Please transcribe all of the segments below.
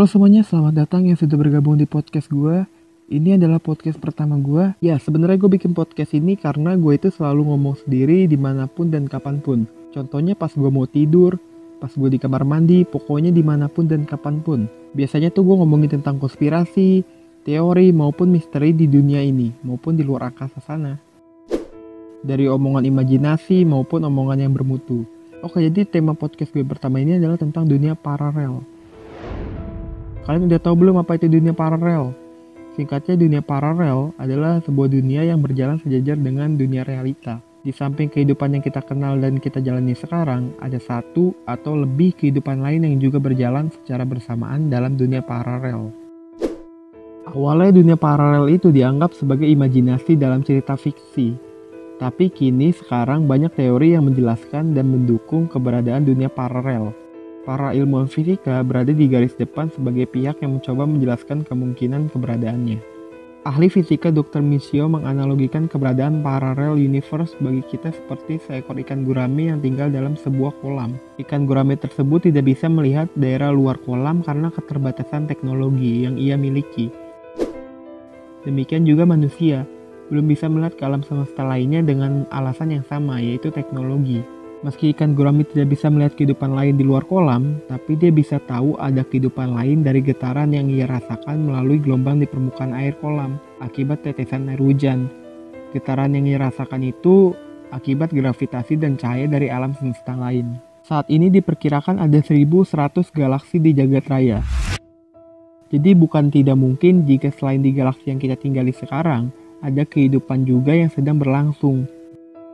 Halo semuanya, selamat datang yang sudah bergabung di podcast gue. Ini adalah podcast pertama gue. Ya, sebenarnya gue bikin podcast ini karena gue itu selalu ngomong sendiri di mana pun dan kapan pun. Contohnya pas gue mau tidur, pas gue di kamar mandi, pokoknya di mana pun dan kapan pun. Biasanya tuh gue ngomongin tentang konspirasi, teori maupun misteri di dunia ini, maupun di luar angkasa sana. Dari omongan imajinasi maupun omongan yang bermutu. Oke, jadi tema podcast gue pertama ini adalah tentang dunia paralel. Kalian udah tahu belum apa itu dunia paralel? Singkatnya dunia paralel adalah sebuah dunia yang berjalan sejajar dengan dunia realita. Di samping kehidupan yang kita kenal dan kita jalani sekarang, ada satu atau lebih kehidupan lain yang juga berjalan secara bersamaan dalam dunia paralel. Awalnya dunia paralel itu dianggap sebagai imajinasi dalam cerita fiksi. Tapi kini sekarang banyak teori yang menjelaskan dan mendukung keberadaan dunia paralel. Para ilmuwan fisika berada di garis depan sebagai pihak yang mencoba menjelaskan kemungkinan keberadaannya. Ahli fisika Dr. Michio menganalogikan keberadaan parallel universe bagi kita seperti seekor ikan gurame yang tinggal dalam sebuah kolam. Ikan gurame tersebut tidak bisa melihat daerah luar kolam karena keterbatasan teknologi yang ia miliki. Demikian juga manusia, belum bisa melihat ke alam semesta lainnya dengan alasan yang sama, yaitu teknologi. Meski ikan gurami tidak bisa melihat kehidupan lain di luar kolam, tapi dia bisa tahu ada kehidupan lain dari getaran yang ia rasakan melalui gelombang di permukaan air kolam akibat tetesan air hujan. Getaran yang ia rasakan itu akibat gravitasi dan cahaya dari alam semesta lain. Saat ini diperkirakan ada 1100 galaksi di jagat raya. Jadi bukan tidak mungkin jika selain di galaksi yang kita tinggali sekarang, ada kehidupan juga yang sedang berlangsung.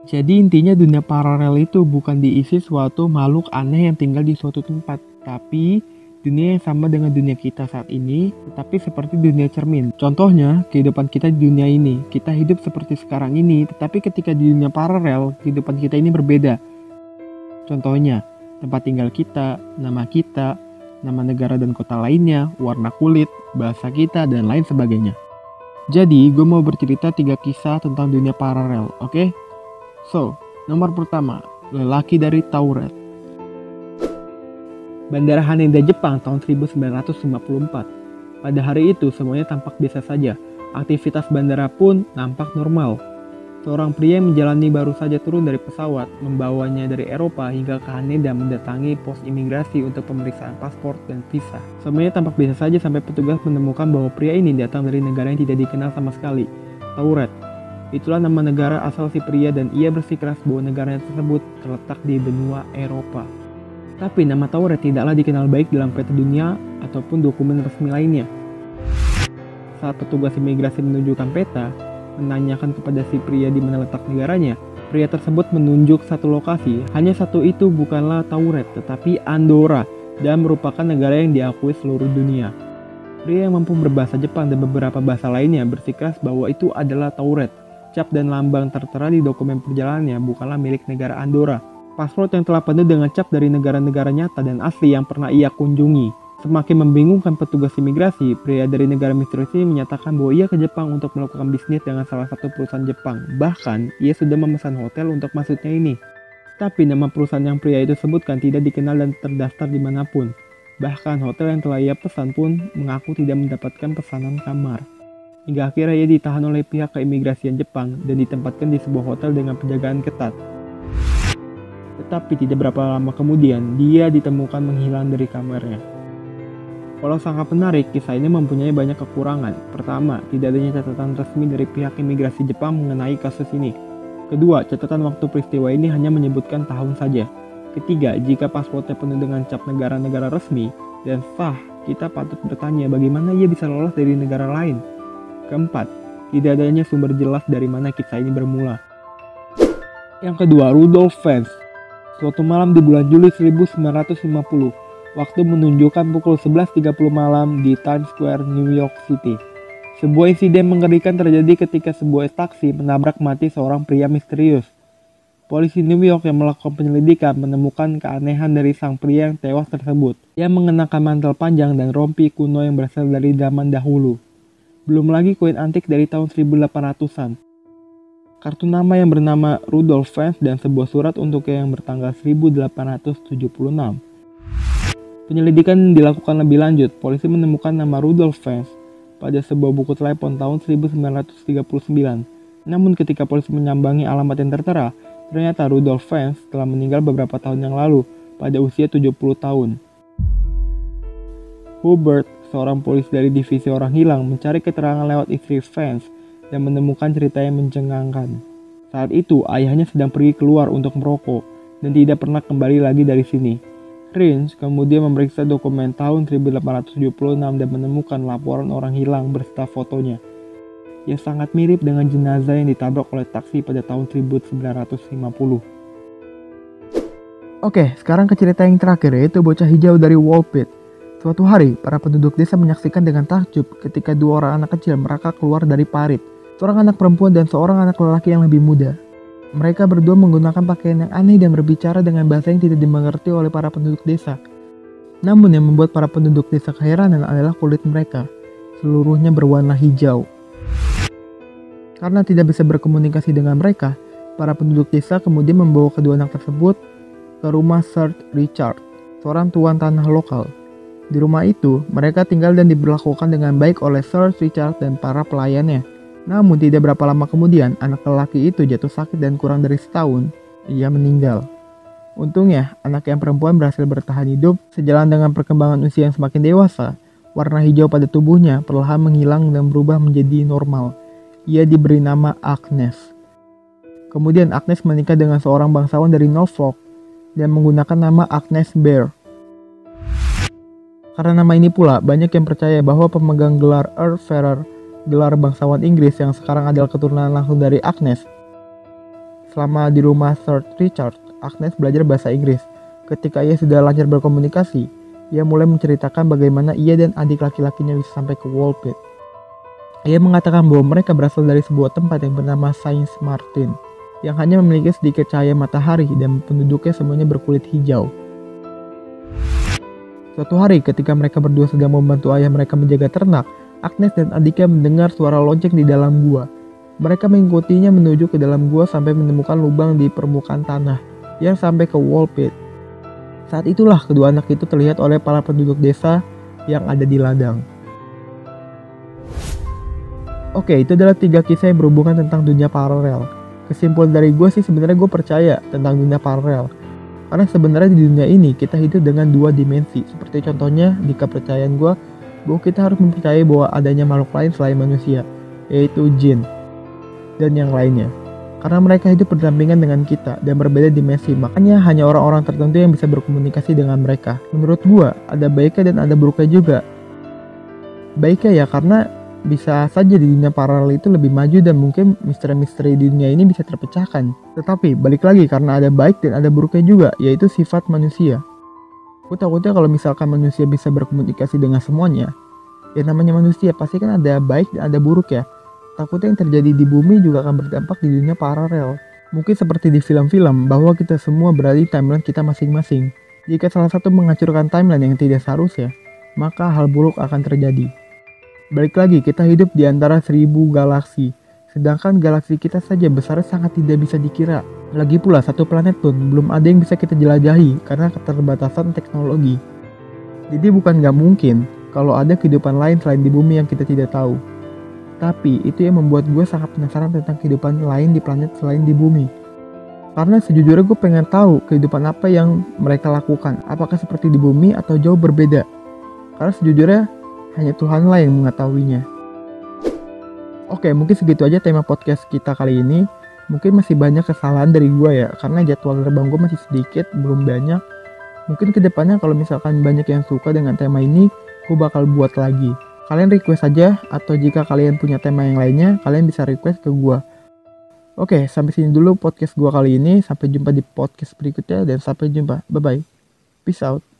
Jadi intinya dunia paralel itu bukan diisi suatu makhluk aneh yang tinggal di suatu tempat, tapi dunia yang sama dengan dunia kita saat ini, tetapi seperti dunia cermin. Contohnya, kehidupan kita di dunia ini, kita hidup seperti sekarang ini, tetapi ketika di dunia paralel, kehidupan kita ini berbeda. Contohnya, tempat tinggal kita, nama kita, nama negara dan kota lainnya, warna kulit, bahasa kita, dan lain sebagainya. Jadi, gue mau bercerita tiga kisah tentang dunia paralel, oke? Okay? So, nomor pertama, lelaki dari Tauret. Bandara Haneda Jepang tahun 1954. Pada hari itu semuanya tampak biasa saja. Aktivitas bandara pun nampak normal. Seorang pria yang menjalani baru saja turun dari pesawat, membawanya dari Eropa hingga ke Haneda mendatangi pos imigrasi untuk pemeriksaan paspor dan visa. Semuanya tampak biasa saja sampai petugas menemukan bahwa pria ini datang dari negara yang tidak dikenal sama sekali, Tauret, Itulah nama negara asal si pria dan ia bersikeras bahwa negara tersebut terletak di benua Eropa. Tapi nama Tauret tidaklah dikenal baik dalam peta dunia ataupun dokumen resmi lainnya. Saat petugas imigrasi menunjukkan peta, menanyakan kepada si pria di mana letak negaranya, pria tersebut menunjuk satu lokasi. Hanya satu itu bukanlah Tauret, tetapi Andorra dan merupakan negara yang diakui seluruh dunia. Pria yang mampu berbahasa Jepang dan beberapa bahasa lainnya bersikeras bahwa itu adalah Tauret, cap dan lambang tertera di dokumen perjalanannya bukanlah milik negara Andorra. Paspor yang telah penuh dengan cap dari negara-negara nyata dan asli yang pernah ia kunjungi. Semakin membingungkan petugas imigrasi, pria dari negara misterius ini menyatakan bahwa ia ke Jepang untuk melakukan bisnis dengan salah satu perusahaan Jepang. Bahkan, ia sudah memesan hotel untuk masuknya ini. Tapi nama perusahaan yang pria itu sebutkan tidak dikenal dan terdaftar di mana pun. Bahkan hotel yang telah ia pesan pun mengaku tidak mendapatkan pesanan kamar. Hingga akhirnya ia ditahan oleh pihak keimigrasian Jepang dan ditempatkan di sebuah hotel dengan penjagaan ketat. Tetapi tidak berapa lama kemudian, dia ditemukan menghilang dari kamarnya. Walau sangat menarik, kisah ini mempunyai banyak kekurangan. Pertama, tidak adanya catatan resmi dari pihak imigrasi Jepang mengenai kasus ini. Kedua, catatan waktu peristiwa ini hanya menyebutkan tahun saja. Ketiga, jika paspornya penuh dengan cap negara-negara resmi dan sah, kita patut bertanya bagaimana ia bisa lolos dari negara lain Keempat, tidak adanya sumber jelas dari mana kisah ini bermula. Yang kedua, Rudolf Fans. Suatu malam di bulan Juli 1950, waktu menunjukkan pukul 11.30 malam di Times Square, New York City. Sebuah insiden mengerikan terjadi ketika sebuah taksi menabrak mati seorang pria misterius. Polisi New York yang melakukan penyelidikan menemukan keanehan dari sang pria yang tewas tersebut. Ia mengenakan mantel panjang dan rompi kuno yang berasal dari zaman dahulu. Belum lagi koin antik dari tahun 1800-an. Kartu nama yang bernama Rudolf Fans dan sebuah surat untuk yang bertanggal 1876. Penyelidikan dilakukan lebih lanjut. Polisi menemukan nama Rudolf Fens pada sebuah buku telepon tahun 1939. Namun ketika polisi menyambangi alamat yang tertera, ternyata Rudolf Fens telah meninggal beberapa tahun yang lalu pada usia 70 tahun. Hubert, seorang polisi dari divisi orang hilang, mencari keterangan lewat istri Fens dan menemukan cerita yang mencengangkan. Saat itu, ayahnya sedang pergi keluar untuk merokok dan tidak pernah kembali lagi dari sini. Rins kemudian memeriksa dokumen tahun 1876 dan menemukan laporan orang hilang berserta fotonya. Yang sangat mirip dengan jenazah yang ditabrak oleh taksi pada tahun 1950. Oke, sekarang ke cerita yang terakhir yaitu bocah hijau dari Wallpit. Suatu hari, para penduduk desa menyaksikan dengan takjub ketika dua orang anak kecil merangkak keluar dari parit. Seorang anak perempuan dan seorang anak lelaki yang lebih muda. Mereka berdua menggunakan pakaian yang aneh dan berbicara dengan bahasa yang tidak dimengerti oleh para penduduk desa. Namun yang membuat para penduduk desa keheranan adalah kulit mereka. Seluruhnya berwarna hijau. Karena tidak bisa berkomunikasi dengan mereka, para penduduk desa kemudian membawa kedua anak tersebut ke rumah Sir Richard, seorang tuan tanah lokal. Di rumah itu, mereka tinggal dan diberlakukan dengan baik oleh Sir Richard dan para pelayannya. Namun tidak berapa lama kemudian, anak lelaki itu jatuh sakit dan kurang dari setahun, ia meninggal. Untungnya, anak yang perempuan berhasil bertahan hidup sejalan dengan perkembangan usia yang semakin dewasa. Warna hijau pada tubuhnya perlahan menghilang dan berubah menjadi normal. Ia diberi nama Agnes. Kemudian Agnes menikah dengan seorang bangsawan dari Norfolk dan menggunakan nama Agnes Bear. Karena nama ini pula, banyak yang percaya bahwa pemegang gelar Earl Ferrer gelar bangsawan Inggris yang sekarang adalah keturunan langsung dari Agnes. Selama di rumah Sir Richard, Agnes belajar bahasa Inggris. Ketika ia sudah lancar berkomunikasi, ia mulai menceritakan bagaimana ia dan adik laki-lakinya bisa sampai ke Walpit. Ia mengatakan bahwa mereka berasal dari sebuah tempat yang bernama Saint Martin, yang hanya memiliki sedikit cahaya matahari dan penduduknya semuanya berkulit hijau. Suatu hari ketika mereka berdua sedang membantu ayah mereka menjaga ternak, Agnes dan adiknya mendengar suara lonceng di dalam gua. Mereka mengikutinya menuju ke dalam gua sampai menemukan lubang di permukaan tanah yang sampai ke wall pit. Saat itulah kedua anak itu terlihat oleh para penduduk desa yang ada di ladang. Oke, itu adalah tiga kisah yang berhubungan tentang dunia paralel. Kesimpulan dari gue sih sebenarnya gue percaya tentang dunia paralel. Karena sebenarnya di dunia ini kita hidup dengan dua dimensi. Seperti contohnya di kepercayaan gue, bahwa kita harus mempercayai bahwa adanya makhluk lain selain manusia, yaitu jin dan yang lainnya. Karena mereka hidup berdampingan dengan kita dan berbeda dimensi, makanya hanya orang-orang tertentu yang bisa berkomunikasi dengan mereka. Menurut gua, ada baiknya dan ada buruknya juga. Baiknya ya karena bisa saja di dunia paralel itu lebih maju dan mungkin misteri-misteri di dunia ini bisa terpecahkan. Tetapi balik lagi karena ada baik dan ada buruknya juga, yaitu sifat manusia. Gue takutnya kalau misalkan manusia bisa berkomunikasi dengan semuanya, ya namanya manusia pasti kan ada baik dan ada buruk ya. Takutnya yang terjadi di bumi juga akan berdampak di dunia paralel. Mungkin seperti di film-film bahwa kita semua berada di timeline kita masing-masing. Jika salah satu menghancurkan timeline yang tidak seharusnya, maka hal buruk akan terjadi. Balik lagi, kita hidup di antara seribu galaksi, sedangkan galaksi kita saja besarnya sangat tidak bisa dikira. Lagi pula satu planet pun belum ada yang bisa kita jelajahi karena keterbatasan teknologi. Jadi bukan gak mungkin kalau ada kehidupan lain selain di bumi yang kita tidak tahu. Tapi itu yang membuat gue sangat penasaran tentang kehidupan lain di planet selain di bumi. Karena sejujurnya gue pengen tahu kehidupan apa yang mereka lakukan. Apakah seperti di bumi atau jauh berbeda. Karena sejujurnya hanya Tuhan lah yang mengetahuinya. Oke, mungkin segitu aja tema podcast kita kali ini. Mungkin masih banyak kesalahan dari gue ya karena jadwal terbang gue masih sedikit belum banyak. Mungkin ke depannya kalau misalkan banyak yang suka dengan tema ini gue bakal buat lagi. Kalian request aja atau jika kalian punya tema yang lainnya kalian bisa request ke gue oke sampai sini dulu podcast gue kali ini. Sampai jumpa di podcast berikutnya dan sampai jumpa. Bye bye peace out